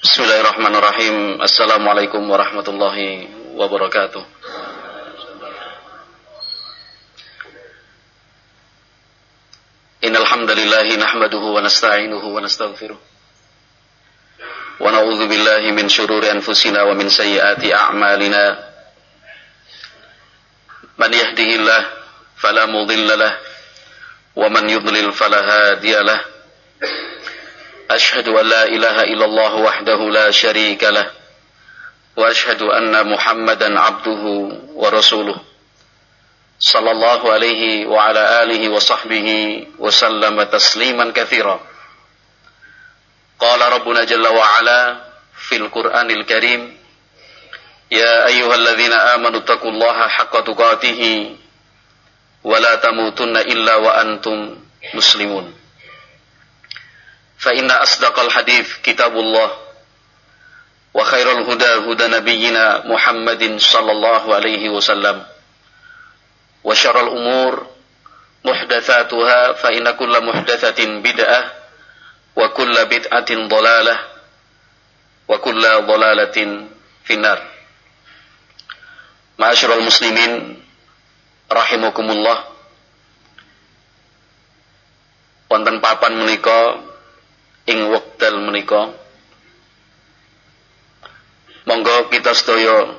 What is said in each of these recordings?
Bismillahirrahmanirrahim. Assalamualaikum warahmatullahi wabarakatuh. Innal hamdalillah nahmaduhu wa nasta'inuhu wa nastaghfiruh. Wa na'udzu billahi min shururi anfusina wa min sayyiati a'malina. Man yahdihillah fala mudilla wa man yudlil fala hadiya lah. أشهد أن لا إله إلا الله وحده لا شريك له وأشهد أن محمدا عبده ورسوله صلى الله عليه وعلى آله وصحبه وسلم تسليما كثيرا قال ربنا جل وعلا في القرآن الكريم يا أيها الذين آمنوا اتقوا الله حق تقاته ولا تموتن إلا وأنتم مسلمون فإن أصدق الحديث كتاب الله وخير الهدى هدى نبينا محمد صلى الله عليه وسلم وشر الأمور محدثاتها فإن كل محدثة بدعة وكل بدعة ضلالة وكل ضلالة في النار معاشر المسلمين رحمكم الله wonten papan menika ing wekdal menika. Monggo kita sedaya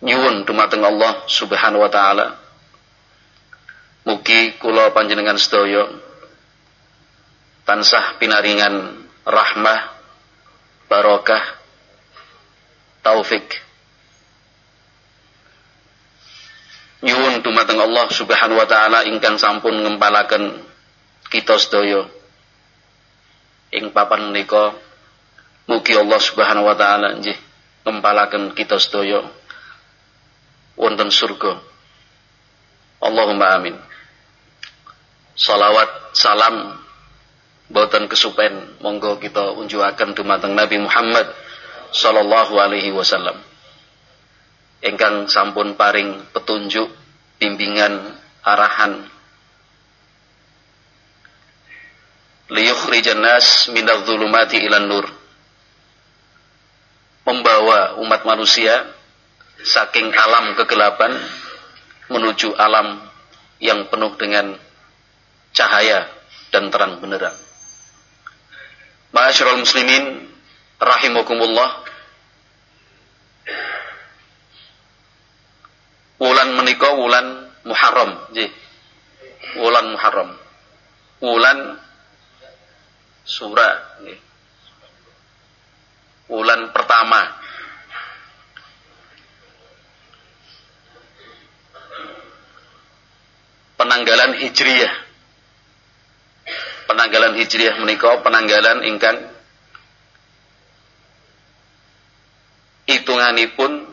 nyuwun dumateng Allah Subhanahu wa taala. Mugi kula panjenengan sedaya tansah pinaringan rahmah barokah taufik. Nyuwun dumateng Allah Subhanahu wa taala ingkang sampun ngempalaken kita sedaya ing papan menika mugi Allah Subhanahu wa taala nggih ngempalaken kita sedaya wonten surga. Allahumma amin. Salawat salam boten kesupen monggo kita unjuaken dumateng Nabi Muhammad sallallahu alaihi wasallam. Ingkang sampun paring petunjuk, bimbingan, arahan liyukhrijan nas minadh dhulumati ilan nur membawa umat manusia saking alam kegelapan menuju alam yang penuh dengan cahaya dan terang benderang. Ma'asyiral muslimin rahimakumullah. Wulan menika wulan Muharram, nggih. Wulan Muharram. Wulan surah nggih. Wulan pertama penanggalan Hijriyah. Penanggalan Hijriyah menika penanggalan ingkang hitunganipun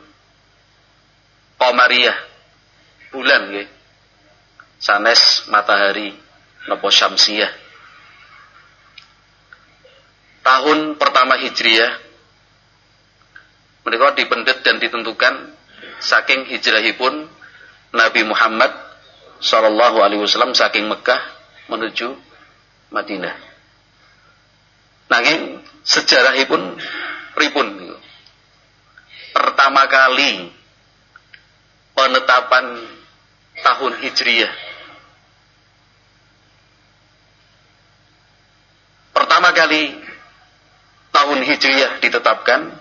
Qamariyah bulan nggih. Sanes matahari napa syamsiyah. Tahun pertama Hijriyah menika dipendet dan ditentukan saking hijrahipun Nabi Muhammad Sallallahu Alaihi Wasallam saking Mekah menuju Madinah. Nanging sejarahipun pripun Pertama kali penetapan tahun Hijriyah. Pertama kali tahun Hijriyah ditetapkan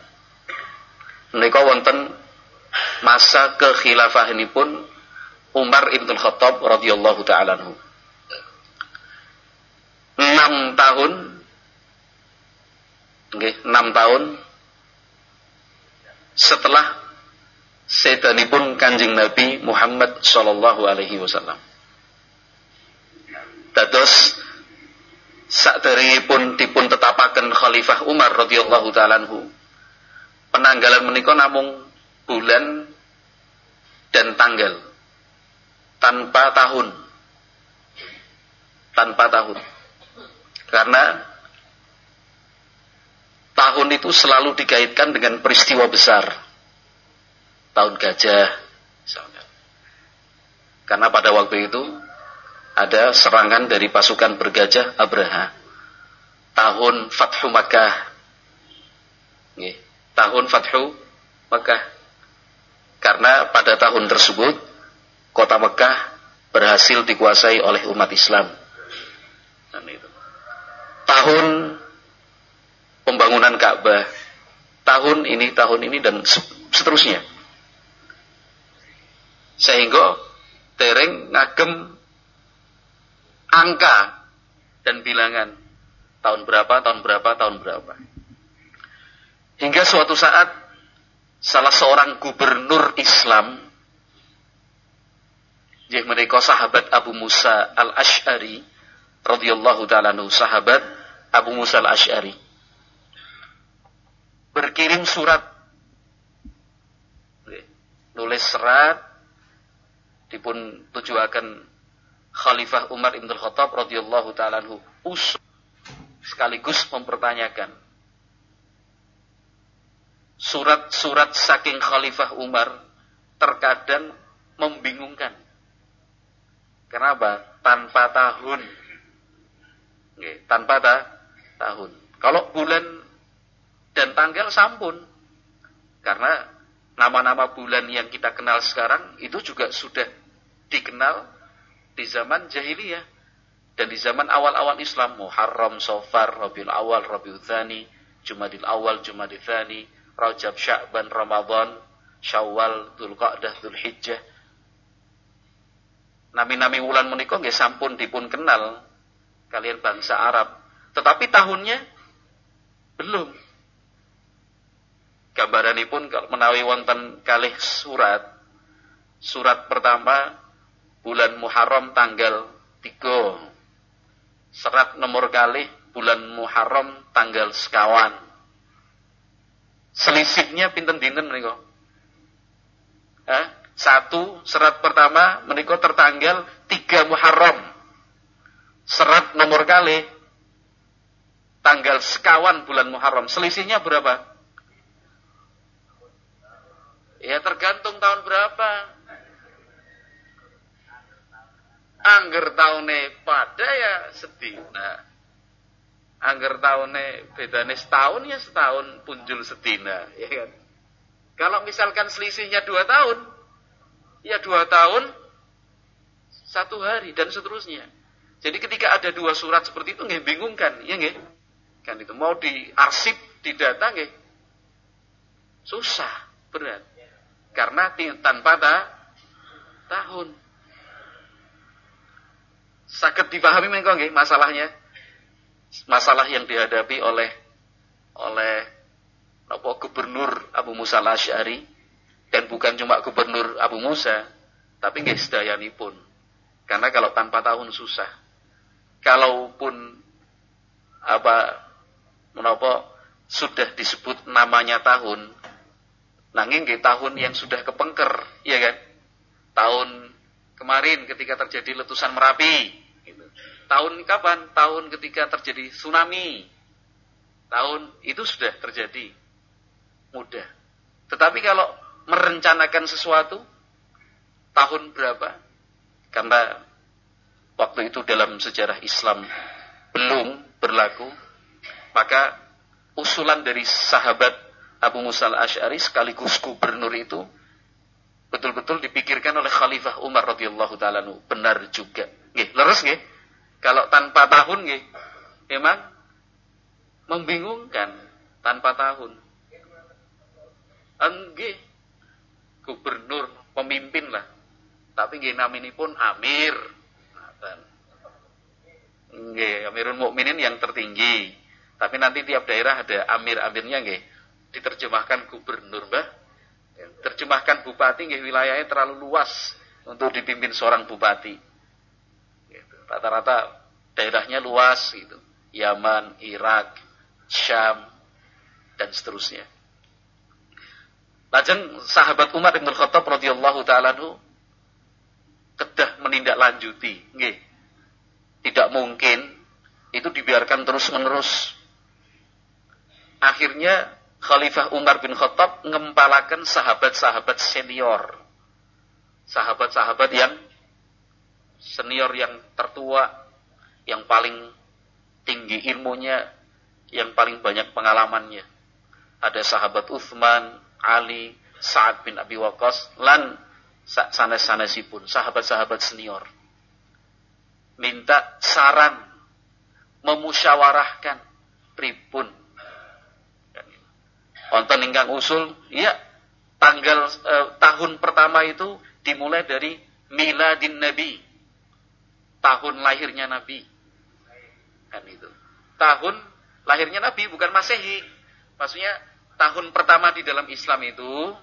menika wonten masa kekhilafahanipun Umar ibn Khattab radhiyallahu taala anhu. 6 tahun nggih, 6 tahun setelah sedanipun Kanjeng Nabi Muhammad sallallahu alaihi wasallam. Dados pun dipun tetapaken Khalifah Umar radhiyallahu taala anhu. Penanggalan menika namung bulan dan tanggal tanpa tahun. Tanpa tahun. Karena tahun itu selalu dikaitkan dengan peristiwa besar. Tahun gajah. Karena pada waktu itu ada serangan dari pasukan bergajah Abraha. Tahun Fathu Makkah, tahun Fathu Mekah. Karena pada tahun tersebut kota Mekah berhasil dikuasai oleh umat Islam. Tahun pembangunan Ka'bah, tahun ini, tahun ini dan seterusnya. Sehingga tereng ngagem angka dan bilangan tahun berapa, tahun berapa, tahun berapa. Hingga suatu saat salah seorang gubernur Islam yang mereka sahabat Abu Musa al-Ash'ari radhiyallahu taala sahabat Abu Musa al-Ash'ari berkirim surat nulis serat dipun tujuakan Khalifah Umar Ibn Khattab radhiyallahu taala usul sekaligus mempertanyakan surat-surat saking Khalifah Umar terkadang membingungkan. Kenapa? Tanpa tahun. Oke, tanpa ta tahun. Kalau bulan dan tanggal sampun. Karena nama-nama bulan yang kita kenal sekarang itu juga sudah dikenal di zaman jahiliyah dan di zaman awal-awal Islam Muharram, Sofar, Rabiul Awal, Rabiul Thani, Jumadil Awal, Jumadil Thani, Rajab, Sya'ban, Ramadan, Syawal, Dzulqa'dah, Dzulhijjah. Nami-nami wulan menika nggih sampun dipun kenal kalian bangsa Arab. Tetapi tahunnya belum. Gambaranipun menawi wonten kalih surat. Surat pertama bulan Muharram tanggal 3 serat nomor kali bulan Muharram tanggal sekawan. Selisihnya pinten dinten menika? Satu serat pertama menika tertanggal tiga Muharram. Serat nomor kali tanggal sekawan bulan Muharram. Selisihnya berapa? Ya tergantung tahun berapa. Angger taune pada ya sedina. Angger taune bedane setahun ya setahun punjul sedina, ya kan? Kalau misalkan selisihnya dua tahun, ya dua tahun satu hari dan seterusnya. Jadi ketika ada dua surat seperti itu nggak bingung kan, ya nggak? Kan itu mau diarsip, didata nggak? Susah, berat. Karena tanpa ta, tahun sakit dipahami mengko nggih masalahnya. Masalah yang dihadapi oleh oleh apa gubernur Abu Musa al-Asy'ari dan bukan cuma gubernur Abu Musa, tapi nggih sedayanipun. Karena kalau tanpa tahun susah. Kalaupun apa menapa sudah disebut namanya tahun, nanging nggih tahun yang sudah kepengker, iya kan? Tahun kemarin ketika terjadi letusan Merapi. Gitu. Tahun kapan? Tahun ketika terjadi tsunami. Tahun itu sudah terjadi. Mudah. Tetapi kalau merencanakan sesuatu, tahun berapa? Karena waktu itu dalam sejarah Islam belum berlaku, maka usulan dari sahabat Abu Musa al-Ash'ari sekaligus gubernur itu betul-betul dipikirkan oleh Khalifah Umar radhiyallahu taala benar juga. Nggih, leres nggih. Kalau tanpa tahun nggih, memang membingungkan tanpa tahun. Enggih. Gubernur, pemimpin lah. Tapi nggih pun Amir. Nggih, Amirul Mukminin yang tertinggi. Tapi nanti tiap daerah ada amir-amirnya nggih. Diterjemahkan gubernur, Mbah terjemahkan bupati nggih wilayahnya terlalu luas untuk dipimpin seorang bupati. Gitu. Rata-rata daerahnya luas gitu. Yaman, Irak, Syam dan seterusnya. Lajeng sahabat Umar bin Khattab radhiyallahu taala kedah menindaklanjuti, nggih. Tidak mungkin itu dibiarkan terus-menerus. Akhirnya Khalifah Umar bin Khattab ngempalakan sahabat-sahabat senior. Sahabat-sahabat yang senior yang tertua, yang paling tinggi ilmunya, yang paling banyak pengalamannya. ada sahabat Uthman, Ali, Sa'ad bin Abi Waqqas, lan sanes-sanesipun, sahabat-sahabat senior. Minta saran, memusyawarahkan pripun. Wonten ingkang usul, ya tanggal eh, tahun pertama itu dimulai dari miladin Nabi. Tahun lahirnya Nabi. Kan itu. Tahun lahirnya Nabi bukan Masehi. Maksudnya tahun pertama di dalam Islam itu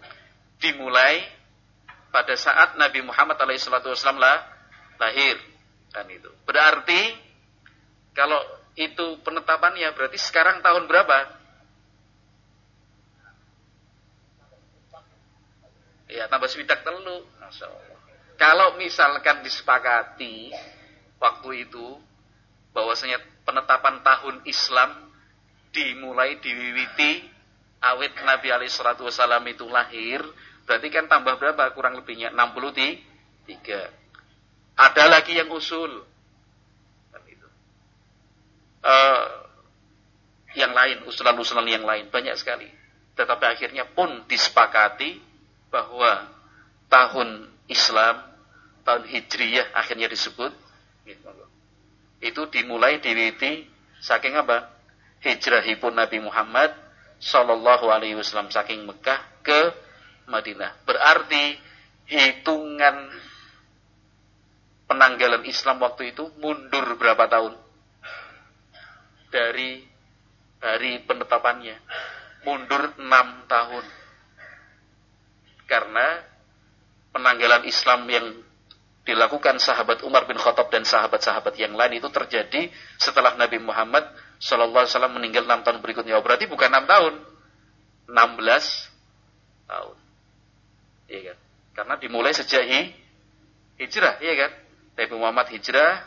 dimulai pada saat Nabi Muhammad SAW lah, lahir. Kan itu. Berarti kalau itu penetapannya berarti sekarang tahun berapa? Ya tambah swidak telu. Kalau misalkan disepakati waktu itu bahwasanya penetapan tahun Islam dimulai diwiwiti awit Nabi alaihi salatu wasallam itu lahir, berarti kan tambah berapa kurang lebihnya 63. Ada lagi yang usul. Itu. Uh, yang lain, usulan-usulan yang lain banyak sekali. Tetapi akhirnya pun disepakati bahwa tahun Islam, tahun Hijriyah akhirnya disebut itu dimulai diwiti saking apa? Hijrahipun Nabi Muhammad Sallallahu Alaihi Wasallam saking Mekah ke Madinah. Berarti hitungan penanggalan Islam waktu itu mundur berapa tahun? Dari hari penetapannya. Mundur enam tahun. Karena penanggalan Islam yang dilakukan sahabat Umar bin Khattab dan sahabat-sahabat yang lain itu terjadi setelah Nabi Muhammad Wasallam meninggal enam tahun berikutnya. Oh, berarti bukan enam tahun, 16 tahun. Iya kan? Karena dimulai sejak hijrah, iya kan? Nabi Muhammad hijrah,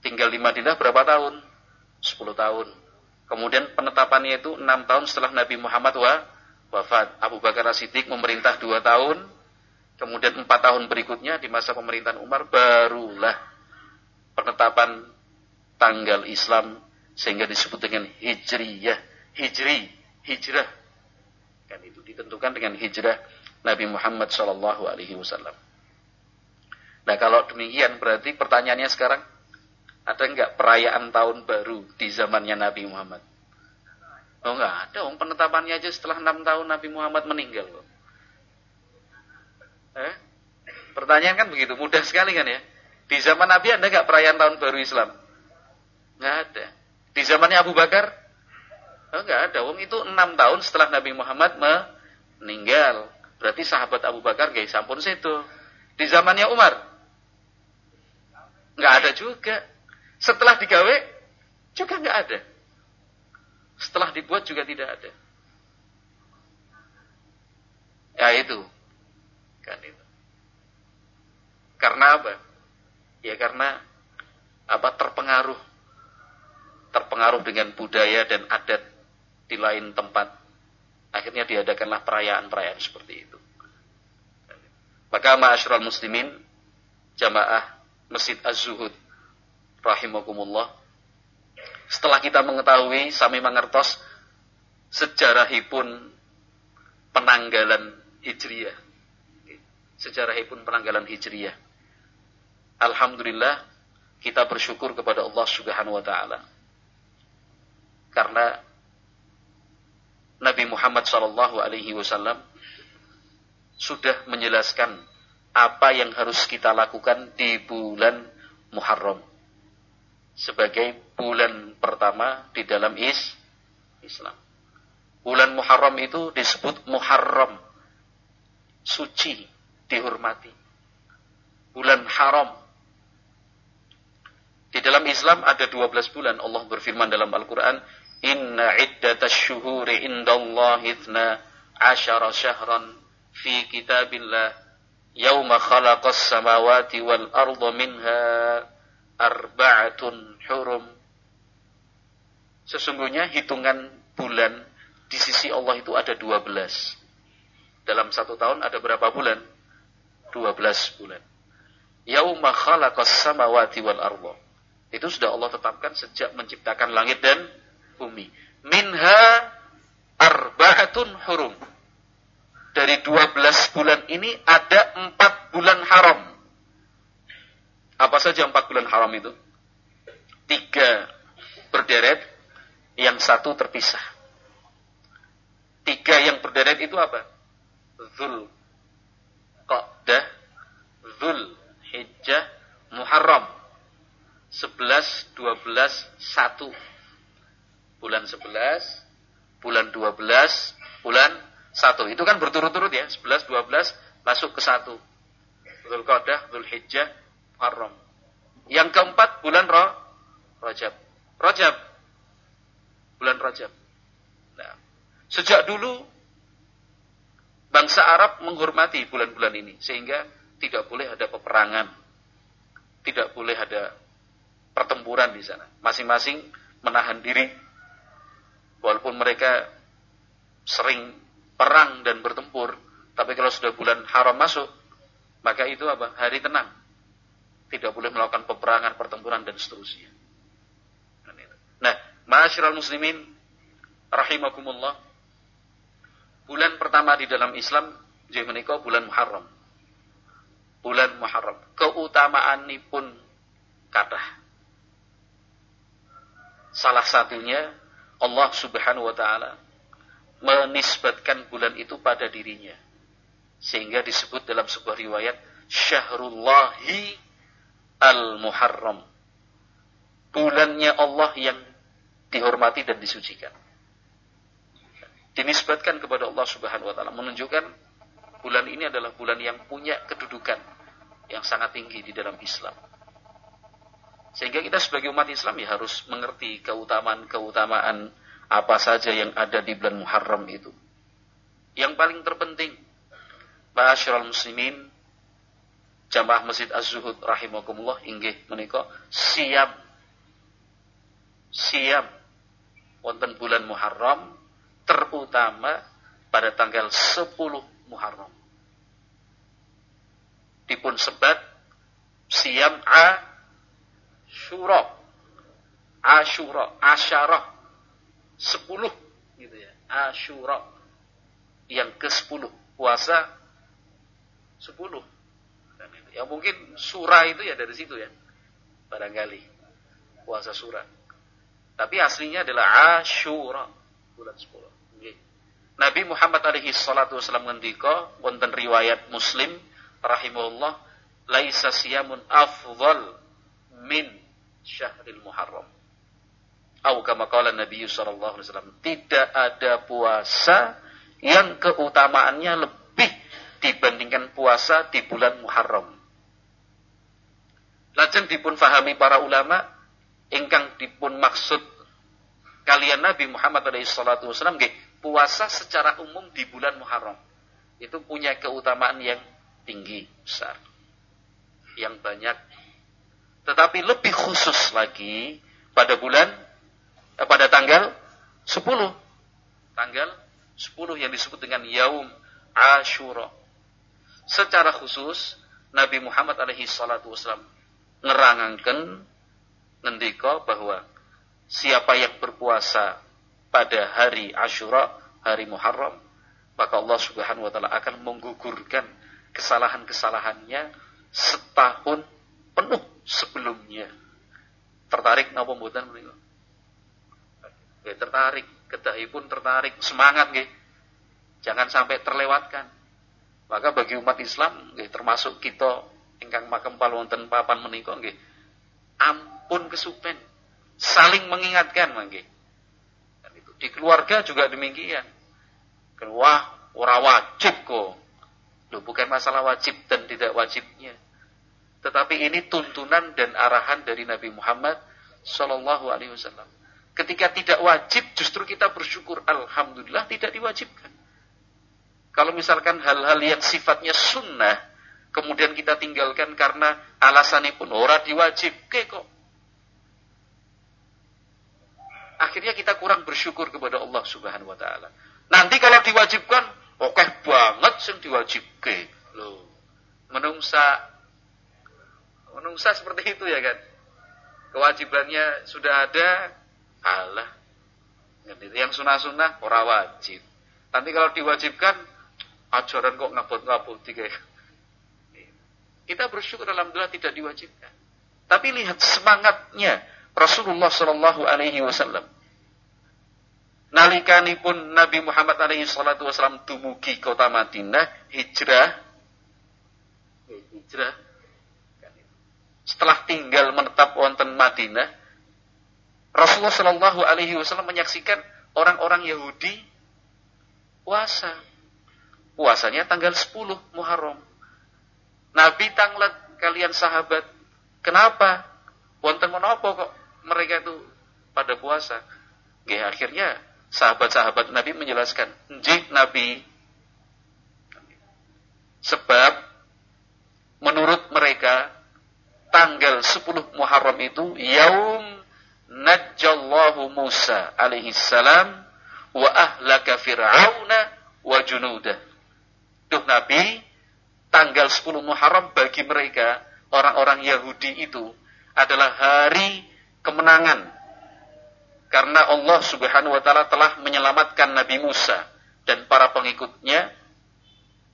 tinggal di Madinah berapa tahun? 10 tahun. Kemudian penetapannya itu 6 tahun setelah Nabi Muhammad wafat. Abu Bakar As-Siddiq memerintah 2 tahun, Kemudian empat tahun berikutnya di masa pemerintahan Umar barulah penetapan tanggal Islam sehingga disebut dengan hijriyah, hijri, hijrah. Kan itu ditentukan dengan hijrah Nabi Muhammad Wasallam. Nah kalau demikian berarti pertanyaannya sekarang ada enggak perayaan tahun baru di zamannya Nabi Muhammad? Oh enggak ada, om penetapannya aja setelah enam tahun Nabi Muhammad meninggal. Eh? Pertanyaan kan begitu, mudah sekali kan ya. Di zaman Nabi ada nggak perayaan tahun baru Islam? Nggak ada. Di zamannya Abu Bakar? Oh, nggak ada. Wong itu enam tahun setelah Nabi Muhammad meninggal. Berarti sahabat Abu Bakar gak sampun situ. Di zamannya Umar? Nggak ada juga. Setelah digawe juga nggak ada. Setelah dibuat juga tidak ada. Ya itu. Kan itu. Karena apa? Ya karena apa terpengaruh terpengaruh dengan budaya dan adat di lain tempat. Akhirnya diadakanlah perayaan-perayaan seperti itu. Maka ma'asyiral muslimin jamaah Masjid Az-Zuhud rahimakumullah setelah kita mengetahui sami mengertos sejarahipun penanggalan Hijriyah sejarahipun penanggalan Hijriyah. Alhamdulillah kita bersyukur kepada Allah Subhanahu wa taala. Karena Nabi Muhammad sallallahu alaihi wasallam sudah menjelaskan apa yang harus kita lakukan di bulan Muharram sebagai bulan pertama di dalam is Islam. Bulan Muharram itu disebut Muharram, suci, dihormati. Bulan haram. Di dalam Islam ada 12 bulan. Allah berfirman dalam Al-Quran, Inna iddatas syuhuri indallahi ithna asyara syahran fi kitabillah yawma khalaqas samawati wal arda minha arba'atun hurum. Sesungguhnya hitungan bulan di sisi Allah itu ada 12. Dalam satu tahun ada berapa bulan? 12 bulan. Yauma khalaqas samawati wal arda. Itu sudah Allah tetapkan sejak menciptakan langit dan bumi. Minha ar arba'atun hurum. Dari 12 bulan ini ada 4 bulan haram. Apa saja 4 bulan haram itu? Tiga berderet, yang satu terpisah. Tiga yang berderet itu apa? Zul Qa'dah, Zul Hijjah, Muharram. 11, 12, 1. Bulan 11, bulan 12, bulan 1. Itu kan berturut-turut ya, 11, 12 masuk ke 1. Zul Qa'dah, Zul Hijjah, Muharram. Yang keempat bulan Roh, Rajab. Rajab. Bulan Rajab. Nah, sejak dulu bangsa Arab menghormati bulan-bulan ini sehingga tidak boleh ada peperangan. Tidak boleh ada pertempuran di sana. Masing-masing menahan diri walaupun mereka sering perang dan bertempur, tapi kalau sudah bulan haram masuk, maka itu apa? Hari tenang. Tidak boleh melakukan peperangan, pertempuran dan seterusnya. Nah, ma'asyiral muslimin rahimakumullah. Bulan pertama di dalam Islam jadi bulan Muharram. Bulan Muharram. Keutamaan pun kathah. Salah satunya Allah Subhanahu wa taala menisbatkan bulan itu pada dirinya. Sehingga disebut dalam sebuah riwayat Syahrullahi Al-Muharram. Bulannya Allah yang dihormati dan disucikan. Dinisbatkan kepada Allah Subhanahu wa taala menunjukkan bulan ini adalah bulan yang punya kedudukan yang sangat tinggi di dalam Islam. Sehingga kita sebagai umat Islam ya harus mengerti keutamaan-keutamaan apa saja yang ada di bulan Muharram itu. Yang paling terpenting, Ma'asyiral muslimin, jamaah Masjid Az-Zuhud rahimakumullah inggih menika siap siap wonten bulan Muharram terutama pada tanggal 10 Muharram. Dipun sebat siam Asyura. Asyura, Asyarah. 10 gitu ya. Asyura. Yang ke-10 puasa 10. Ya mungkin surah itu ya dari situ ya. Barangkali puasa surah. Tapi aslinya adalah Asyura, bulan 10. Okay. Nabi Muhammad alaihi salatu wasallam ngendika wonten riwayat Muslim rahimahullah laisa siyamun afdal min syahril Muharram. Atau kama qala Nabi sallallahu alaihi tidak ada puasa yang keutamaannya lebih dibandingkan puasa di bulan Muharram. Lajeng dipun fahami para ulama ingkang dipun maksud kalian Nabi Muhammad SAW puasa secara umum di bulan Muharram. Itu punya keutamaan yang tinggi besar yang banyak. Tetapi lebih khusus lagi pada bulan eh, pada tanggal 10 tanggal 10 yang disebut dengan Yaum Ashura. Secara khusus Nabi Muhammad alaihi salatu wasallam nerangangkan ngendika bahwa siapa yang berpuasa pada hari Ashura, hari Muharram, maka Allah Subhanahu wa taala akan menggugurkan kesalahan-kesalahannya setahun penuh sebelumnya. Tertarik napa mboten menika? Nggih tertarik, pun tertarik, semangat nggih. Jangan sampai terlewatkan. Maka bagi umat Islam termasuk kita ingkang makempal wonten papan menika nggih ampun kesupen. Saling mengingatkan itu di keluarga juga demikian. Wah, ora wajib kok. Loh, bukan masalah wajib dan tidak wajibnya. Tetapi ini tuntunan dan arahan dari Nabi Muhammad Shallallahu Alaihi Wasallam. Ketika tidak wajib, justru kita bersyukur. Alhamdulillah tidak diwajibkan. Kalau misalkan hal-hal yang sifatnya sunnah, kemudian kita tinggalkan karena alasannya pun ora diwajib kok. Akhirnya kita kurang bersyukur kepada Allah Subhanahu wa taala. Nanti kalau diwajibkan, oke banget sing diwajibke. Loh. Menungsa menungsa seperti itu ya kan. Kewajibannya sudah ada, Allah. Yang sunah-sunah ora wajib. Nanti kalau diwajibkan, ajaran kok ngabut-ngabut. Kita bersyukur alhamdulillah tidak diwajibkan. Tapi lihat semangatnya Rasulullah Shallallahu Alaihi Wasallam. pun Nabi Muhammad alaihi wasallam dumugi kota Madinah, hijrah, hijrah. Setelah tinggal menetap wonten Madinah, Rasulullah Shallallahu Alaihi Wasallam menyaksikan orang-orang Yahudi puasa. Puasanya tanggal 10 Muharram. Nabi tanglet kalian sahabat. Kenapa? Wonten menopo kok mereka itu pada puasa. Oke, akhirnya sahabat-sahabat Nabi menjelaskan, "Jik Nabi sebab menurut mereka tanggal 10 Muharram itu yaum najjallahu Musa alaihi salam wa ahlaka fir'auna wa junudah. Duh Nabi, tanggal 10 Muharram bagi mereka orang-orang Yahudi itu adalah hari kemenangan. Karena Allah Subhanahu wa taala telah menyelamatkan Nabi Musa dan para pengikutnya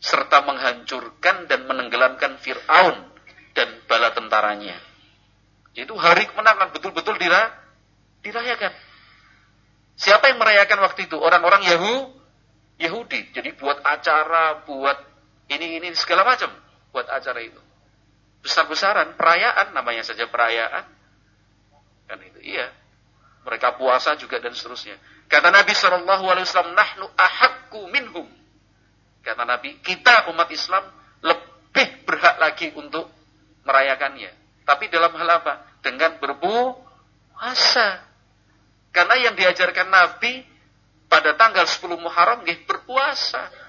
serta menghancurkan dan menenggelamkan Firaun dan bala tentaranya. Itu hari kemenangan betul-betul dirayakan. Siapa yang merayakan waktu itu? Orang-orang Yahu, Yahudi. Jadi buat acara, buat ini ini segala macam buat acara itu. Besar-besaran, perayaan namanya saja perayaan. Kan itu, iya. Mereka puasa juga dan seterusnya. Kata Nabi Wasallam, nahnu ahakku minhum. Kata Nabi, kita umat Islam lebih berhak lagi untuk merayakannya. Tapi dalam hal apa? Dengan berpuasa. Karena yang diajarkan Nabi pada tanggal 10 Muharram nggih berpuasa.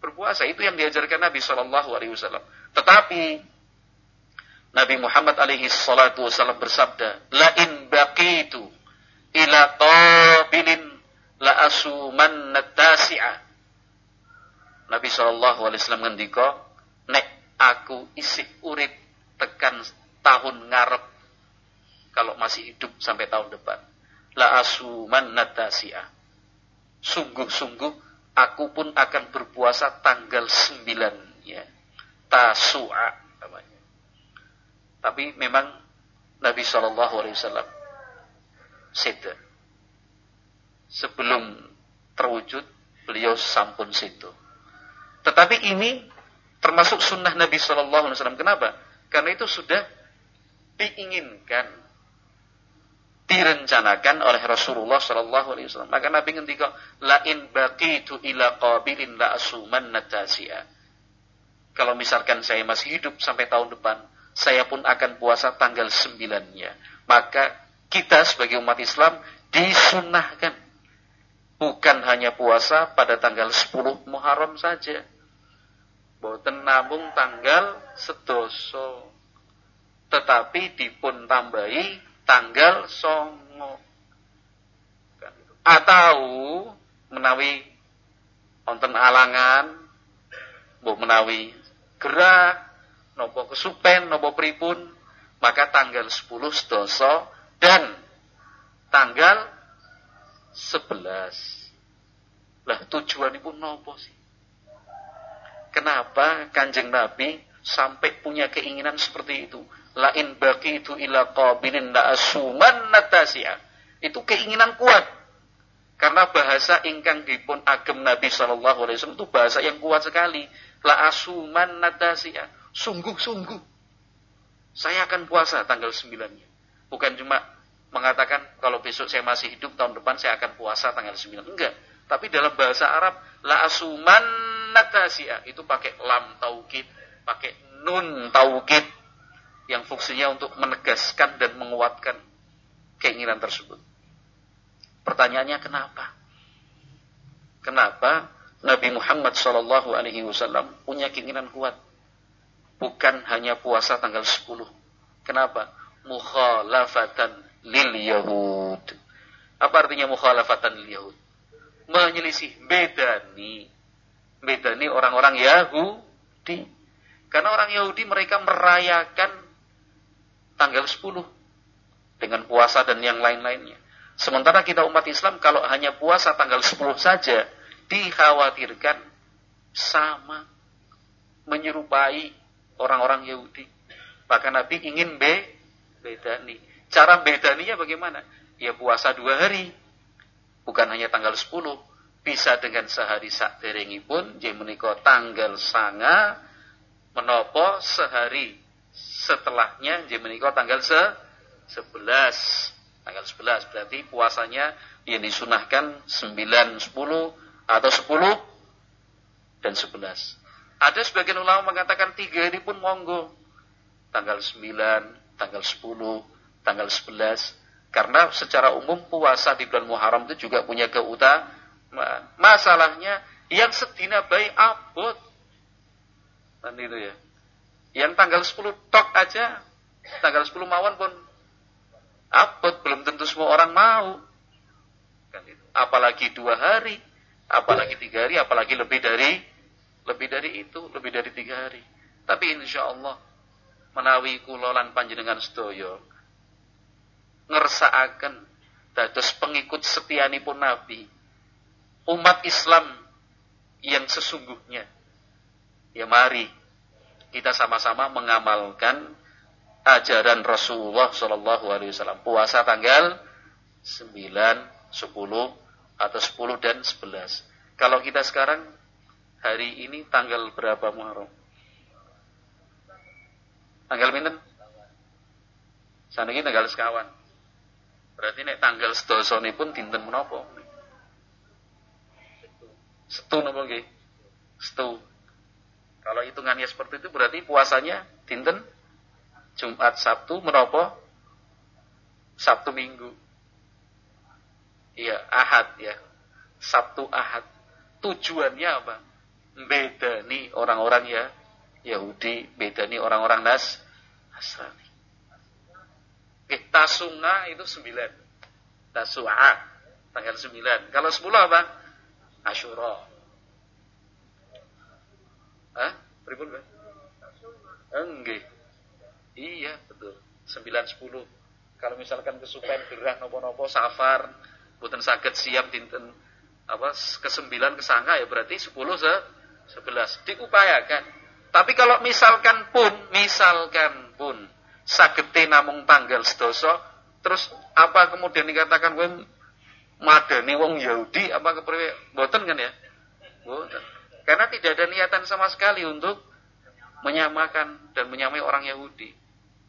Berpuasa itu yang diajarkan Nabi Shallallahu alaihi wasallam. Tetapi Nabi Muhammad alaihi salatu wasallam bersabda, "La in baqitu ila qabilin la asuman natasi'a." Nabi Shallallahu alaihi wasallam ngendika, "Nek aku isih urip tekan tahun ngarep kalau masih hidup sampai tahun depan. La asuman natasi'ah. Sungguh-sungguh aku pun akan berpuasa tanggal 9 ya. Tasu'a namanya. Tapi memang Nabi Shallallahu alaihi wasallam seda. Sebelum terwujud beliau sampun situ. Tetapi ini termasuk sunnah Nabi Shallallahu Alaihi Wasallam. Kenapa? Karena itu sudah diinginkan direncanakan oleh Rasulullah Shallallahu Alaihi Wasallam. Maka Nabi ngendika, lain baqitu ila qabilin la asuman natasia. Kalau misalkan saya masih hidup sampai tahun depan, saya pun akan puasa tanggal sembilannya. Maka kita sebagai umat Islam disunahkan bukan hanya puasa pada tanggal 10 Muharram saja. Boten namung tanggal sedoso. Tetapi dipun tambahi tanggal songo. Atau menawi wonten alangan mbok menawi gerak nopo kesupen nopo pripun maka tanggal 10 sedoso dan tanggal 11 lah tujuan ibu nopo sih? Kenapa kanjeng nabi sampai punya keinginan seperti itu lain baki itu ila qabilin la asuman natasi'a. Itu keinginan kuat. Karena bahasa ingkang dipun agem Nabi Shallallahu Alaihi Wasallam itu bahasa yang kuat sekali. La asuman natasi'a. Sungguh-sungguh. Saya akan puasa tanggal 9-nya. Bukan cuma mengatakan kalau besok saya masih hidup tahun depan saya akan puasa tanggal 9. Enggak. Tapi dalam bahasa Arab la asuman natasi'a itu pakai lam taukid, pakai nun taukid yang fungsinya untuk menegaskan dan menguatkan keinginan tersebut. Pertanyaannya kenapa? Kenapa Nabi Muhammad Shallallahu Alaihi Wasallam punya keinginan kuat? Bukan hanya puasa tanggal 10. Kenapa? Mukhalafatan lil Yahud. Apa artinya mukhalafatan lil Yahud? Menyelisih, bedani. Bedani orang-orang Yahudi. Karena orang Yahudi mereka merayakan tanggal 10 dengan puasa dan yang lain-lainnya. Sementara kita umat Islam kalau hanya puasa tanggal 10 saja dikhawatirkan sama menyerupai orang-orang Yahudi. Bahkan Nabi ingin be bedani. Cara bedaninya bagaimana? Ya puasa dua hari. Bukan hanya tanggal 10. Bisa dengan sehari sak pun. Jadi menikah tanggal sanga. Menopo sehari setelahnya. Jadi menikah tanggal se 11. Tanggal 11. Berarti puasanya yang disunahkan 9, 10 atau 10 dan 11. Ada sebagian ulama mengatakan tiga ini pun monggo. Tanggal 9, tanggal 10, tanggal 11. Karena secara umum puasa di bulan Muharram itu juga punya keutamaan. Masalahnya yang sedina baik abot. Kan itu ya. Yang tanggal 10 tok aja. Tanggal 10 mawon pun abot. Belum tentu semua orang mau. Kan itu. Apalagi dua hari. Apalagi tiga hari. Apalagi lebih dari lebih dari itu, lebih dari tiga hari. Tapi insya Allah menawi kulolan panjenengan sedoyo ngersaaken dados pengikut pun Nabi umat Islam yang sesungguhnya ya mari kita sama-sama mengamalkan ajaran Rasulullah Shallallahu Alaihi Wasallam puasa tanggal 9, 10 atau 10 dan 11 kalau kita sekarang hari ini tanggal berapa Muharram? Tanggal pinten? Saniki tanggal sekawan. Berarti nek tanggal pun dinten menapa? Setu napa nggih? Setu. Kalau hitungannya seperti itu berarti puasanya dinten Jumat Sabtu menapa? Sabtu Minggu. Iya, Ahad ya. Sabtu Ahad. Tujuannya apa? beda nih orang-orang ya Yahudi, beda nih orang-orang Nas Nasrani. Eh, tasunga itu sembilan. Tasu'a tanggal sembilan. Kalau sepuluh apa? Ashura. Hah? Pripun, Pak? Enggak. Iya, betul. Sembilan sepuluh. Kalau misalkan kesupen gerah nopo-nopo safar, buatan sakit siap dinten apa kesembilan kesangka ya berarti sepuluh se 11 diupayakan. Tapi kalau misalkan pun, misalkan pun sagete namung tanggal sedoso, terus apa kemudian dikatakan gue madani wong Yahudi apa kepriwe boten kan ya? Boten. Karena tidak ada niatan sama sekali untuk menyamakan dan menyamai orang Yahudi.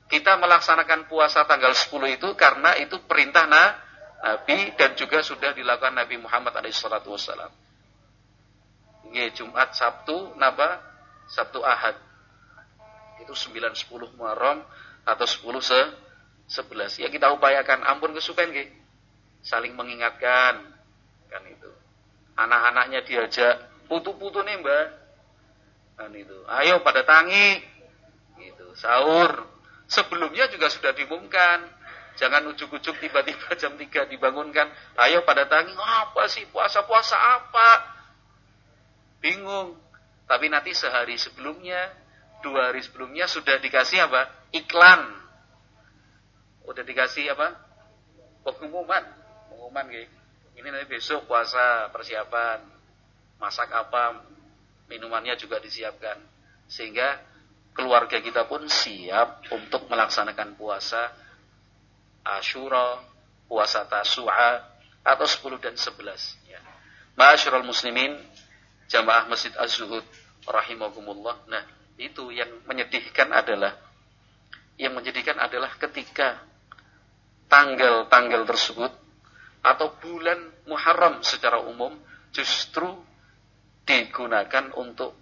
Kita melaksanakan puasa tanggal 10 itu karena itu perintah Nabi dan juga sudah dilakukan Nabi Muhammad SAW. Nggih, Jumat, Sabtu, napa? Sabtu Ahad. Itu 9 10 Muharram atau 10 se 11. Ya kita upayakan ampun kesupen nggih. Saling mengingatkan kan itu. Anak-anaknya diajak putu-putu nih, Mbak. Kan itu. Ayo pada tangi. Gitu, sahur. Sebelumnya juga sudah diumumkan. Jangan ujuk-ujuk tiba-tiba jam 3 dibangunkan. Ayo pada tangi. Apa sih puasa-puasa apa? bingung. Tapi nanti sehari sebelumnya, dua hari sebelumnya sudah dikasih apa? Iklan. Udah dikasih apa? Pengumuman. Pengumuman gitu. Ini nanti besok puasa persiapan. Masak apa? Minumannya juga disiapkan. Sehingga keluarga kita pun siap untuk melaksanakan puasa Ashura, puasa Tasu'a atau 10 dan 11 ya. Ma'asyiral muslimin jamaah Masjid Az-Zuhud rahimahumullah. Nah, itu yang menyedihkan adalah yang menyedihkan adalah ketika tanggal-tanggal tersebut atau bulan Muharram secara umum justru digunakan untuk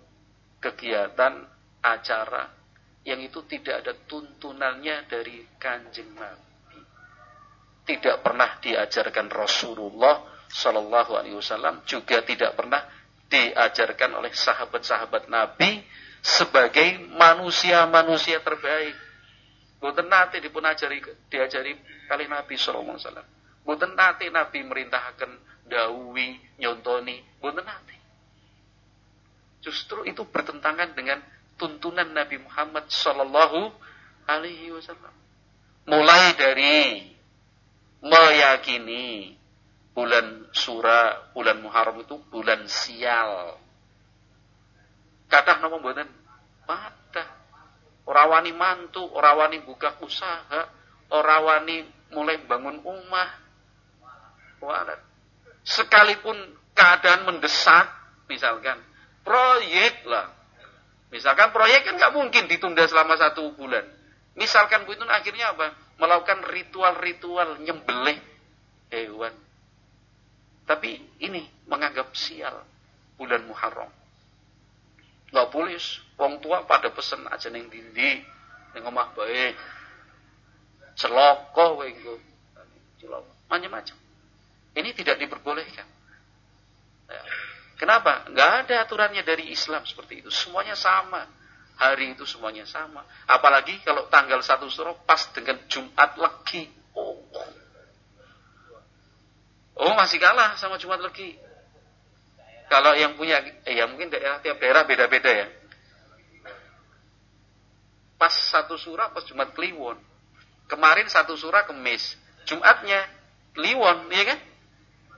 kegiatan acara yang itu tidak ada tuntunannya dari kanjeng Nabi. Tidak pernah diajarkan Rasulullah Shallallahu Alaihi Wasallam juga tidak pernah diajarkan oleh sahabat-sahabat Nabi sebagai manusia-manusia terbaik. Boten nate dipun ajari diajari kali Nabi sallallahu alaihi wasallam. Boten nate Nabi merintahkan dawi, nyontoni, boten nate. Justru itu bertentangan dengan tuntunan Nabi Muhammad sallallahu alaihi wasallam. Mulai dari meyakini bulan Sura, bulan Muharram itu bulan sial. Kadang nama buatan pada orang wani mantu, orang wani buka usaha, orang wani mulai bangun rumah. Sekalipun keadaan mendesak, misalkan proyek lah. Misalkan proyek kan nggak mungkin ditunda selama satu bulan. Misalkan Bu itu akhirnya apa? Melakukan ritual-ritual nyembelih hewan. Tapi ini menganggap sial bulan Muharram. Nggak boleh, wong tua pada pesen aja neng dindi, neng omah baik. Celoko wengko. Celoko. Macam-macam. Ini tidak diperbolehkan. Ya. Kenapa? Nggak ada aturannya dari Islam seperti itu. Semuanya sama. Hari itu semuanya sama. Apalagi kalau tanggal satu surah pas dengan Jumat Legi. Oh. oh masih kalah sama Jumat Legi. Kalau yang punya, eh, ya mungkin daerah tiap daerah beda-beda ya. Pas satu surah, pas Jumat Kliwon. Kemarin satu surah kemis. Jumatnya Kliwon, iya kan?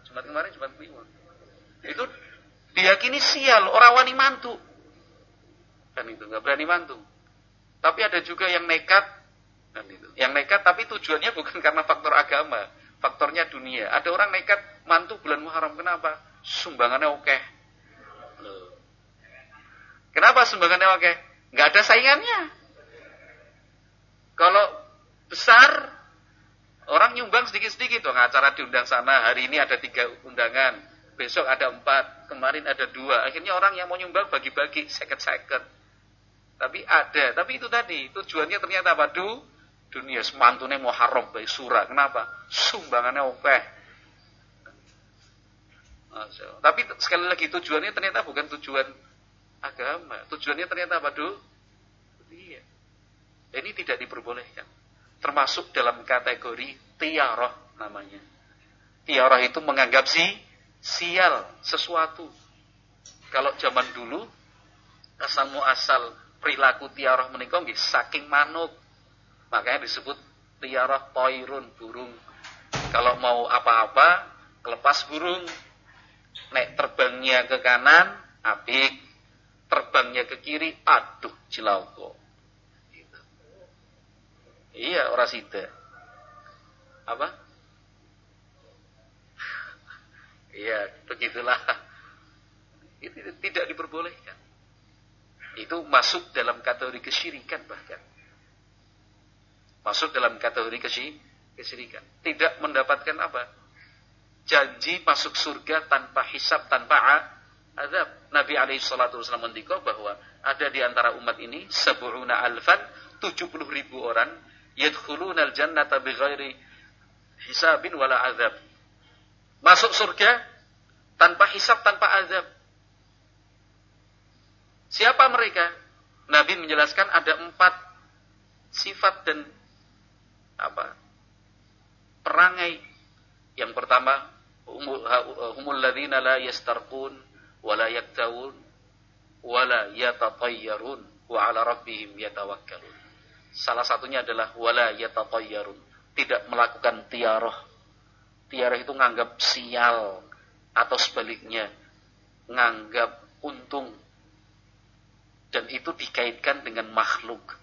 Jumat kemarin Jumat Kliwon. Itu diyakini sial, orang wani mantu. Kan itu, nggak berani mantu. Tapi ada juga yang nekat, kan itu. Yang nekat tapi tujuannya bukan karena faktor agama, faktornya dunia. Ada orang nekat mantu bulan Muharram, kenapa? sumbangannya oke. Kenapa sumbangannya oke? Nggak ada saingannya. Kalau besar, orang nyumbang sedikit-sedikit. Tuh, acara diundang sana, hari ini ada tiga undangan. Besok ada empat, kemarin ada dua. Akhirnya orang yang mau nyumbang bagi-bagi, seket-seket. Tapi ada, tapi itu tadi, tujuannya ternyata apa? Du, dunia semantune haram baik surah. Kenapa? Sumbangannya oke. Tapi sekali lagi tujuannya ternyata bukan tujuan agama. Tujuannya ternyata apa, Du? Iya. Ini tidak diperbolehkan. Termasuk dalam kategori tiaroh namanya. Tiaroh itu menganggap si sial sesuatu. Kalau zaman dulu asal perilaku tiaroh menikah saking manuk. Makanya disebut tiaroh toirun burung. Kalau mau apa-apa, kelepas burung Nek terbangnya ke kanan, apik. Terbangnya ke kiri, aduh, cilauko. Gitu. Iya, orang sida. Apa? Iya, begitulah. Itu tidak diperbolehkan. Itu masuk dalam kategori kesyirikan bahkan. Masuk dalam kategori kesyirikan. Tidak mendapatkan apa? janji masuk surga tanpa hisab, tanpa azab. Nabi alaihi salatu wasallam mendikau bahwa ada di antara umat ini sebu'una alfan, 70 ribu orang yadkhuluna al-jannata bighairi hisabin wala azab. Masuk surga tanpa hisab, tanpa azab. Siapa mereka? Nabi menjelaskan ada empat sifat dan apa perangai yang pertama, humul ladzina la yastarqun wa la yaktawun wa la yatatayyarun wa ala rabbihim yatawakkalun. Salah satunya adalah wala yatatayyarun, tidak melakukan tiarah. Tiarah itu nganggap sial atau sebaliknya nganggap untung dan itu dikaitkan dengan makhluk.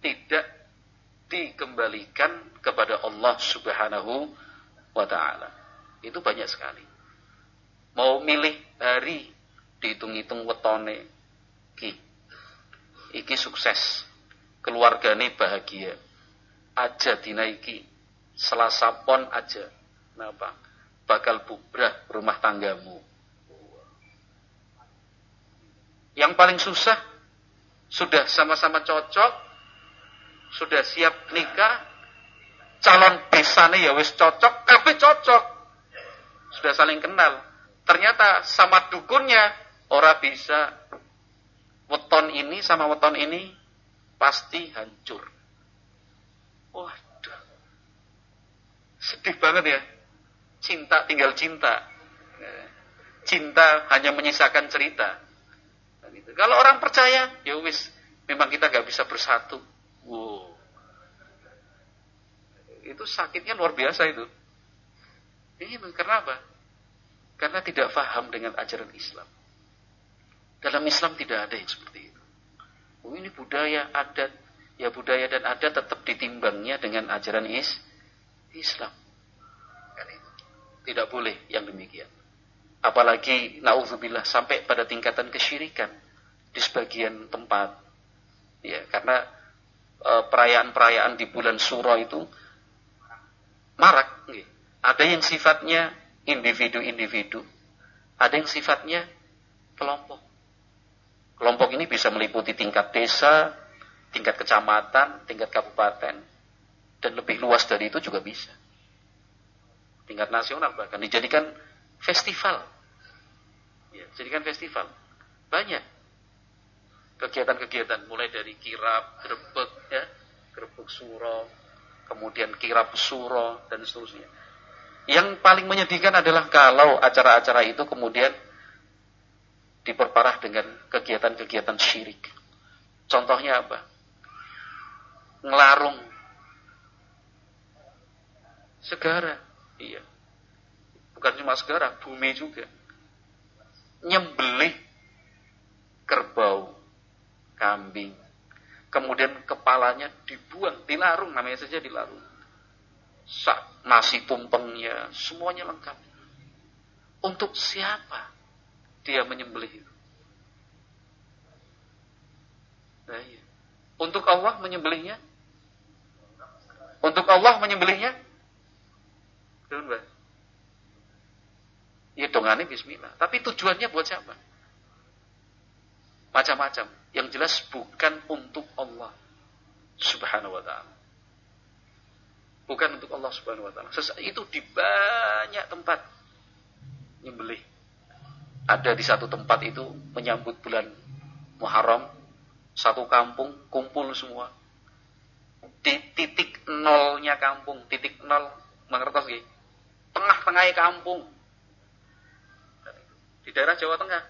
Tidak dikembalikan kepada Allah Subhanahu wa taala. Itu banyak sekali. Mau milih hari dihitung-hitung wetone ki. Iki sukses. Keluargane bahagia. Aja dinaiki. Selasa pon aja. Kenapa? Bakal bubrah rumah tanggamu. Yang paling susah sudah sama-sama cocok sudah siap nikah, calon besane ya wis cocok, tapi cocok. Sudah saling kenal. Ternyata sama dukunnya ora bisa. Weton ini sama weton ini pasti hancur. Waduh. Sedih banget ya. Cinta tinggal cinta. Cinta hanya menyisakan cerita. Kalau orang percaya, ya wis, memang kita gak bisa bersatu. Wow. Itu sakitnya luar biasa itu. Ini karena apa? Karena tidak faham dengan ajaran Islam. Dalam Islam tidak ada yang seperti itu. Oh, ini budaya, adat. Ya budaya dan adat tetap ditimbangnya dengan ajaran is Islam. Kan itu. Tidak boleh yang demikian. Apalagi naudzubillah sampai pada tingkatan kesyirikan di sebagian tempat. Ya, karena e, perayaan-perayaan di bulan Suro itu marak. Ada yang sifatnya individu-individu, ada yang sifatnya kelompok. Kelompok ini bisa meliputi tingkat desa, tingkat kecamatan, tingkat kabupaten, dan lebih luas dari itu juga bisa. Tingkat nasional bahkan dijadikan festival. Ya, jadikan festival. Banyak kegiatan-kegiatan mulai dari kirap, grebek, ya, grebek suro, kemudian kirap suro dan seterusnya. Yang paling menyedihkan adalah kalau acara-acara itu kemudian diperparah dengan kegiatan-kegiatan syirik. Contohnya apa? Ngelarung segara. Iya. Bukan cuma segara, bumi juga. Nyembelih kerbau, kambing. Kemudian kepalanya dibuang, dilarung, namanya saja dilarung. Sak, nasi tumpengnya, semuanya lengkap. Untuk siapa dia menyembelih itu? Nah, iya. Untuk Allah menyembelihnya? Untuk Allah menyembelihnya? Dun, Ya dongane bismillah. Tapi tujuannya buat siapa? Macam-macam. Yang jelas bukan untuk Allah subhanahu wa ta'ala. Bukan untuk Allah subhanahu wa ta'ala. Itu di banyak tempat. Nyembelih. Ada di satu tempat itu menyambut bulan Muharram. Satu kampung kumpul semua. Di titik nolnya kampung. Titik nol. Mengertos gak? Tengah-tengah kampung. Di daerah Jawa Tengah.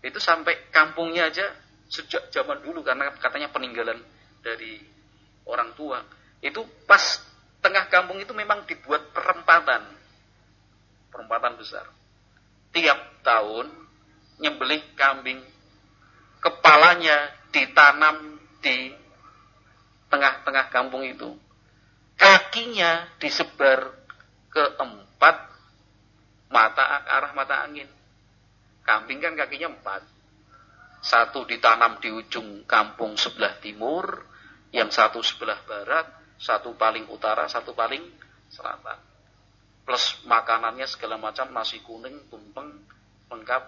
Itu sampai kampungnya aja sejak zaman dulu karena katanya peninggalan dari orang tua. Itu pas tengah kampung itu memang dibuat perempatan. Perempatan besar. Tiap tahun nyembelih kambing kepalanya ditanam di tengah-tengah kampung itu. Kakinya disebar keempat mata arah mata angin. Kambing kan kakinya empat. Satu ditanam di ujung kampung sebelah timur, yang satu sebelah barat, satu paling utara, satu paling selatan. Plus makanannya segala macam nasi kuning, tumpeng, lengkap,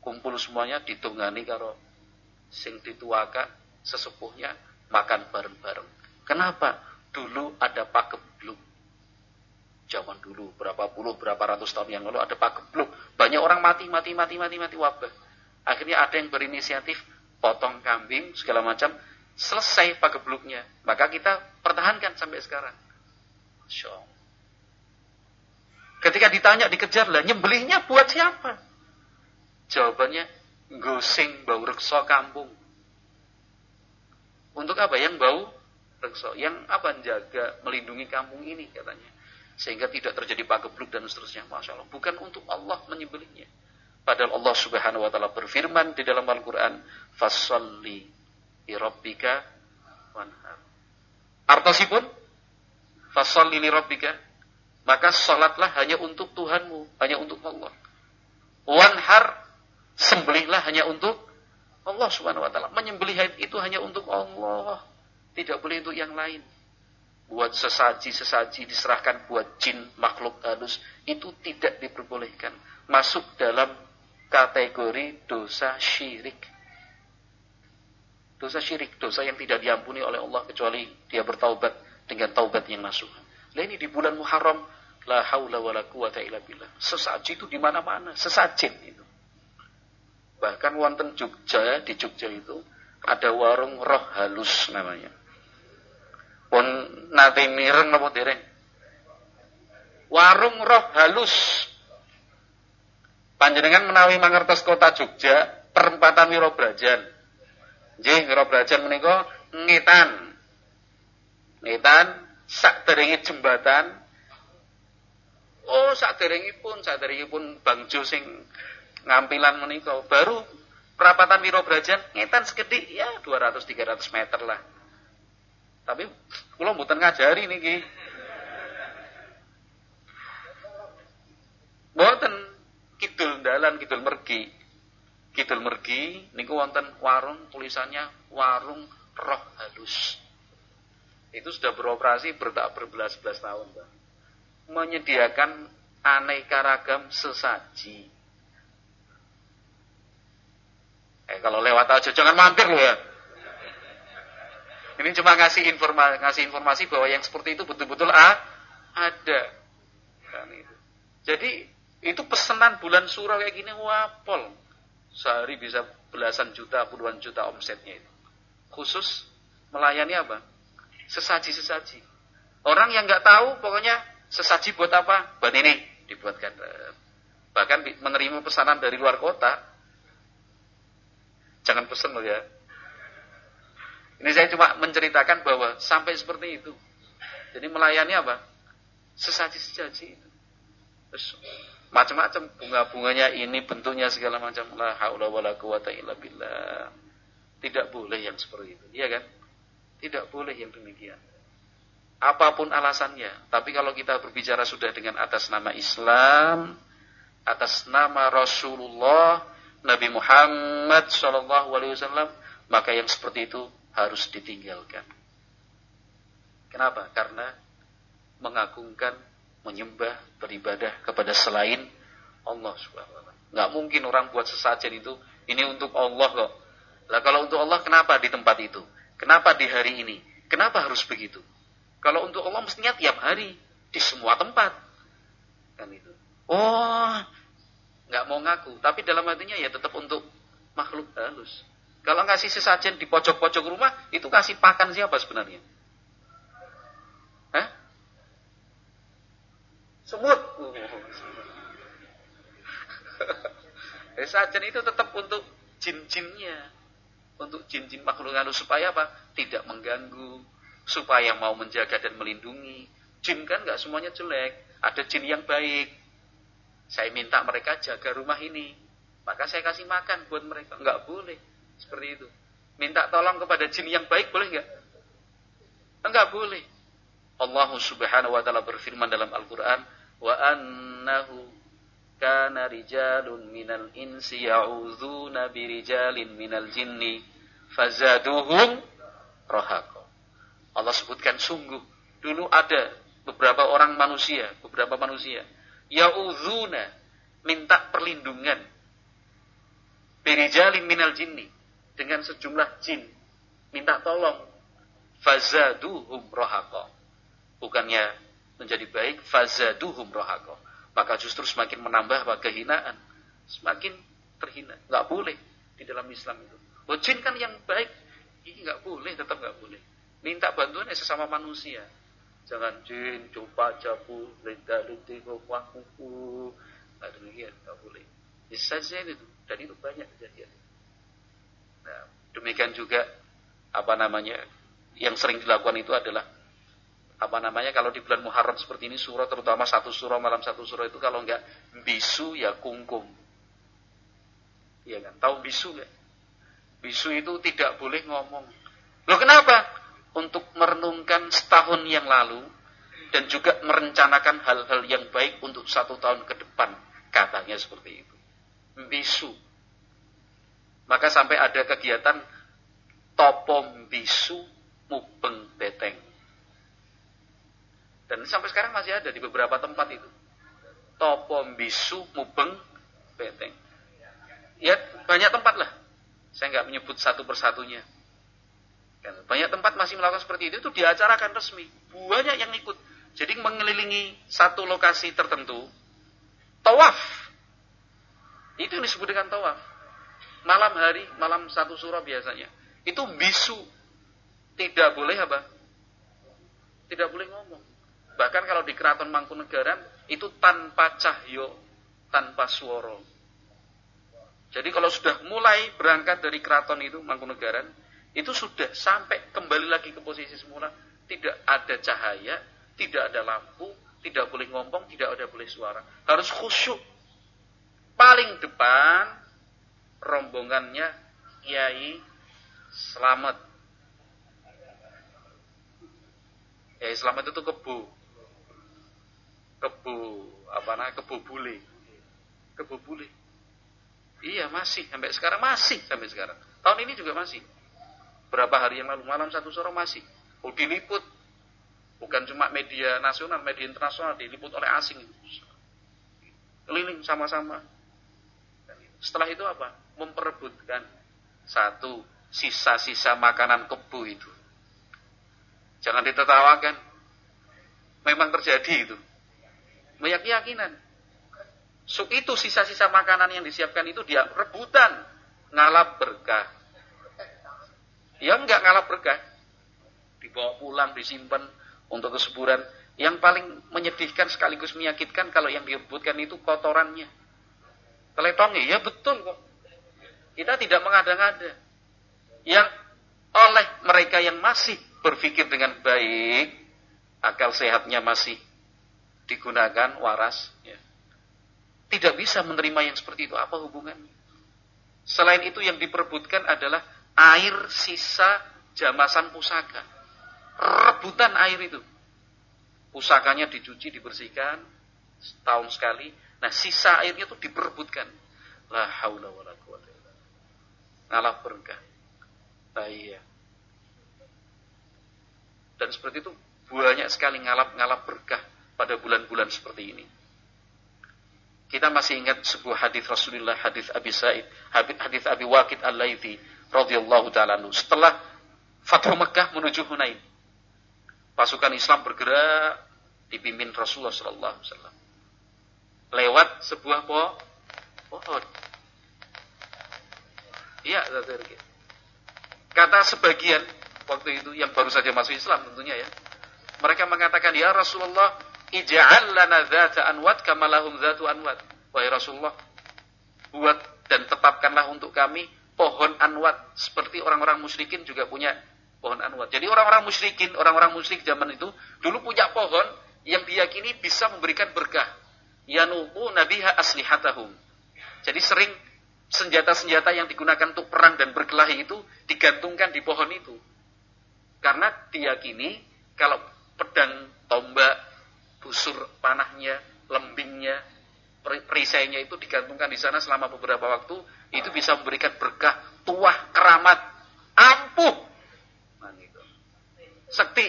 kumpul semuanya ditungani karo sing dituaka sesepuhnya makan bareng-bareng. Kenapa? Dulu ada pakebluk zaman dulu berapa puluh berapa ratus tahun yang lalu ada pagebluk banyak orang mati mati mati mati mati wabah. Akhirnya ada yang berinisiatif potong kambing segala macam selesai pagebluknya maka kita pertahankan sampai sekarang. Masya ketika ditanya dikejar lah nyembelihnya buat siapa? Jawabannya gosing bau rekso kampung. Untuk apa? Yang bau rekso yang apa? Jaga melindungi kampung ini katanya sehingga tidak terjadi pagebluk dan seterusnya. Masya Allah. Bukan untuk Allah menyembelihnya. Padahal Allah subhanahu wa ta'ala berfirman di dalam Al-Quran. Fasalli irabbika wanhar. Artosipun. Fasalli lirabbika. Maka salatlah hanya untuk Tuhanmu. Hanya untuk Allah. Wanhar. Sembelihlah hanya untuk Allah subhanahu wa ta'ala. Menyembelih itu hanya untuk Allah. Tidak boleh untuk yang lain buat sesaji-sesaji diserahkan buat jin makhluk halus itu tidak diperbolehkan. Masuk dalam kategori dosa syirik. Dosa syirik dosa yang tidak diampuni oleh Allah kecuali dia bertaubat dengan taubat yang nasuh nah ini di bulan Muharram la haula wala quwata illa billah. Sesaji itu di mana-mana sesajin itu. Bahkan wonten Jogja di Jogja itu ada warung roh halus namanya pun nate mireng napa dereng? Warung roh halus. Panjenengan menawi mangertos kota Jogja perempatan Wirobrajan. Nggih Wirobrajan menika ngitan ngitan sak jembatan. Oh, saat pun pun Bang Jo sing ngampilan menika. Baru perapatan Wiro Brajan ngetan sekedik ya 200 300 meter lah. Tapi kula mboten ngajari niki. Mboten kidul dalan kidul mergi. Kidul mergi niku wonten warung tulisannya warung roh halus. Itu sudah beroperasi bertak berbelas-belas tahun, Bang. Menyediakan aneka ragam sesaji Eh, kalau lewat aja jangan mampir loh ya. Ini cuma ngasih informasi, ngasih informasi bahwa yang seperti itu betul-betul ada. Kan itu. Jadi itu pesanan bulan surau kayak gini wapol. Sehari bisa belasan juta, puluhan juta omsetnya itu. Khusus melayani apa? Sesaji-sesaji. Orang yang nggak tahu pokoknya sesaji buat apa? Buat ini dibuatkan. Bahkan menerima pesanan dari luar kota, Jangan pesen loh ya. Ini saya cuma menceritakan bahwa sampai seperti itu. Jadi melayani apa? Sesaji-sesaji. Terus macam-macam bunga-bunganya ini bentuknya segala macam la haula wala quwata illa billah. Tidak boleh yang seperti itu, iya kan? Tidak boleh yang demikian. Apa pun alasannya, tapi kalau kita berbicara sudah dengan atas nama Islam, atas nama Rasulullah, Nabi Muhammad Shallallahu Alaihi Wasallam, maka yang seperti itu harus ditinggalkan. Kenapa? Karena mengagungkan, menyembah, beribadah kepada selain Allah Subhanahu Wa Taala. Nggak mungkin orang buat sesajen itu ini untuk Allah kok. Lah kalau untuk Allah kenapa di tempat itu? Kenapa di hari ini? Kenapa harus begitu? Kalau untuk Allah mestinya tiap hari di semua tempat. Kan itu. Oh, nggak mau ngaku, tapi dalam hatinya ya tetap untuk makhluk halus. Kalau ngasih sesajen di pojok-pojok rumah, itu kasih pakan siapa sebenarnya? Hah? Semut. sesajen itu tetap untuk jin-jinnya. Untuk jin-jin makhluk halus supaya apa? Tidak mengganggu, supaya mau menjaga dan melindungi. Jin kan nggak semuanya jelek, ada jin yang baik, saya minta mereka jaga rumah ini. Maka saya kasih makan buat mereka. Enggak boleh. Seperti itu. Minta tolong kepada jin yang baik boleh enggak? Enggak boleh. Allah subhanahu wa ta'ala berfirman dalam Al-Quran. Wa annahu kana rijalun minal insi ya'udhuna birijalin minal jinni fazaduhum rohako. Allah sebutkan sungguh. Dulu ada beberapa orang manusia, beberapa manusia Ya'udhuna minta perlindungan birijalin minal jinni dengan sejumlah jin. Minta tolong. Fazaduhum rohako bukannya menjadi baik fazaduhum rohako maka justru semakin menambah kehinaan. Semakin terhina. Nggak boleh di dalam Islam itu. Oh jin kan yang baik. Ini nggak boleh tetap nggak boleh. Minta bantuan sesama manusia. Jangan jin, coba jabu, leda lede, kuku. Nah demikian, nggak boleh. Bisa saja itu, dan itu banyak kejadian. Nah, demikian juga apa namanya yang sering dilakukan itu adalah apa namanya kalau di bulan Muharram seperti ini surah terutama satu surah malam satu surah itu kalau enggak bisu ya kungkum. Iya kan? Tahu bisu enggak? Bisu itu tidak boleh ngomong. Loh kenapa? untuk merenungkan setahun yang lalu dan juga merencanakan hal-hal yang baik untuk satu tahun ke depan. Katanya seperti itu. Bisu. Maka sampai ada kegiatan topom bisu mubeng beteng. Dan sampai sekarang masih ada di beberapa tempat itu. Topom bisu mubeng beteng. Ya banyak tempat lah. Saya nggak menyebut satu persatunya. Banyak tempat masih melakukan seperti itu, itu diacarakan resmi. Banyak yang ikut. Jadi mengelilingi satu lokasi tertentu, tawaf. Itu yang disebut dengan tawaf. Malam hari, malam satu surah biasanya. Itu bisu. Tidak boleh apa? Tidak boleh ngomong. Bahkan kalau di keraton Mangkunegaran, itu tanpa cahyo, tanpa suara. Jadi kalau sudah mulai berangkat dari keraton itu Mangkunegaran, itu sudah sampai kembali lagi ke posisi semula, tidak ada cahaya, tidak ada lampu, tidak boleh ngomong, tidak ada boleh suara. Harus khusyuk. Paling depan rombongannya Kiai Selamat. Kiai Selamat itu kebu. Kebu apa namanya? Kebu bule. Kebu bule. Iya masih sampai sekarang masih sampai sekarang. Tahun ini juga masih. Berapa hari yang lalu malam satu sore masih. Oh diliput Bukan cuma media nasional, media internasional diliput oleh asing. Keliling sama-sama. Setelah itu apa? Memperebutkan satu sisa-sisa makanan kebu itu. Jangan ditertawakan. Memang terjadi itu. Banyak keyakinan. Suk itu sisa-sisa makanan yang disiapkan itu dia rebutan. Ngalap berkah. Ya enggak ngalap berkah. Dibawa pulang, disimpan, untuk kesuburan. Yang paling menyedihkan sekaligus menyakitkan kalau yang direbutkan itu kotorannya. Teletongnya, ya betul kok. Kita tidak mengada-ngada. Yang oleh mereka yang masih berpikir dengan baik, akal sehatnya masih digunakan, waras, ya. tidak bisa menerima yang seperti itu. Apa hubungannya? Selain itu yang diperebutkan adalah air sisa jamasan pusaka rebutan air itu. Pusakanya dicuci, dibersihkan setahun sekali. Nah, sisa airnya itu diperebutkan. La haula wala quwata illa Ngalah berkah. Iya. Dan seperti itu banyak sekali ngalap-ngalap berkah pada bulan-bulan seperti ini. Kita masih ingat sebuah hadis Rasulullah, hadis Abi Sa'id, hadis Abi Waqid Al-Laitsi radhiyallahu taala Setelah Fathu Mekah menuju Hunain pasukan Islam bergerak dipimpin Rasulullah Sallallahu Alaihi Wasallam lewat sebuah pohon. Iya, kata sebagian waktu itu yang baru saja masuk Islam tentunya ya. Mereka mengatakan ya Rasulullah, ij'al lana dzata anwat kama lahum anwat. Wahai Rasulullah, buat dan tetapkanlah untuk kami pohon anwat seperti orang-orang musyrikin juga punya pohon anwat. Jadi orang-orang musyrikin, orang-orang musyrik zaman itu dulu punya pohon yang diyakini bisa memberikan berkah. Yanubu nabiha aslihatahum. Jadi sering senjata-senjata yang digunakan untuk perang dan berkelahi itu digantungkan di pohon itu. Karena diyakini kalau pedang, tombak, busur panahnya, lembingnya, perisainya itu digantungkan di sana selama beberapa waktu, itu bisa memberikan berkah, tuah, keramat, ampuh Sekti.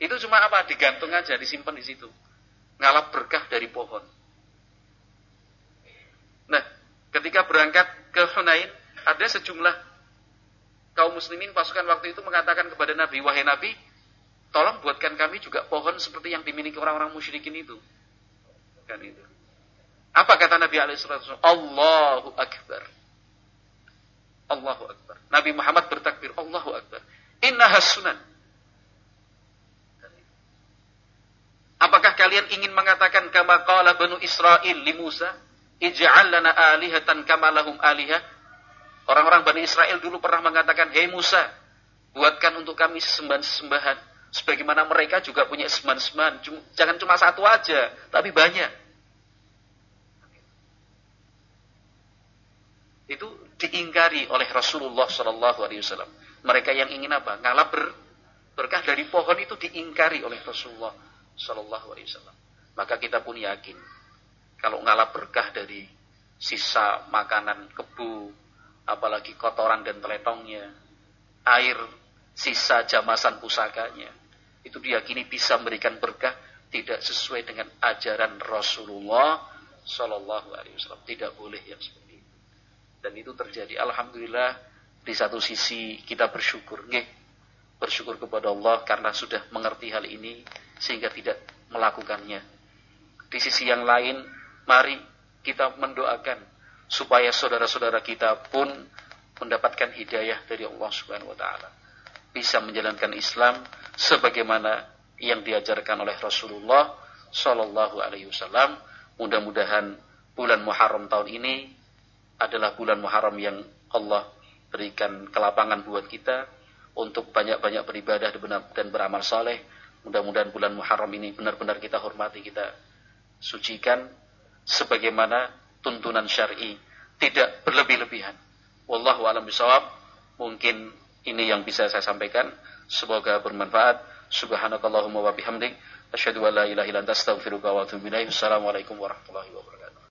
Itu cuma apa? Digantung aja, disimpan di situ. Ngalap berkah dari pohon. Ketika berangkat ke Hunain, ada sejumlah kaum muslimin pasukan waktu itu mengatakan kepada Nabi, wahai Nabi, tolong buatkan kami juga pohon seperti yang dimiliki orang-orang musyrikin itu. Kan itu. Apa kata Nabi alaihissalam? Allahu Akbar. Allahu Akbar. Nabi Muhammad bertakbir, Allahu Akbar. Inna sunan. Apakah kalian ingin mengatakan kama qala banu Israel li Musa, ij'al lana alihatan kama lahum alihah? Orang-orang Bani Israel dulu pernah mengatakan, "Hei Musa, buatkan untuk kami sesembahan-sesembahan sebagaimana mereka juga punya sesembahan-sesembahan. Jangan cuma satu aja, tapi banyak." Itu diingkari oleh Rasulullah Shallallahu alaihi wasallam. Mereka yang ingin apa? Ngalah ber, berkah dari pohon itu diingkari oleh Rasulullah Shallallahu Alaihi Wasallam. Maka kita pun yakin kalau ngalah berkah dari sisa makanan kebu, apalagi kotoran dan teletongnya, air sisa jamasan pusakanya, itu diyakini bisa memberikan berkah tidak sesuai dengan ajaran Rasulullah Shallallahu Alaihi Wasallam. Tidak boleh yang seperti itu. Dan itu terjadi. Alhamdulillah di satu sisi kita bersyukur, nggih, bersyukur kepada Allah karena sudah mengerti hal ini sehingga tidak melakukannya. Di sisi yang lain, mari kita mendoakan supaya saudara-saudara kita pun mendapatkan hidayah dari Allah Subhanahu wa taala. Bisa menjalankan Islam sebagaimana yang diajarkan oleh Rasulullah Shallallahu alaihi wasallam. Mudah-mudahan bulan Muharram tahun ini adalah bulan Muharram yang Allah berikan kelapangan buat kita untuk banyak-banyak beribadah dan beramal saleh Mudah-mudahan bulan Muharram ini benar-benar kita hormati, kita sucikan sebagaimana tuntunan syar'i, tidak berlebih-lebihan. Wallahu a'lam bishawab. Mungkin ini yang bisa saya sampaikan. Semoga bermanfaat. Subhanakallahumma wa bihamdik asyhadu an la ilaha illa anta astaghfiruka wa atubu ilaik. Assalamualaikum warahmatullahi wabarakatuh.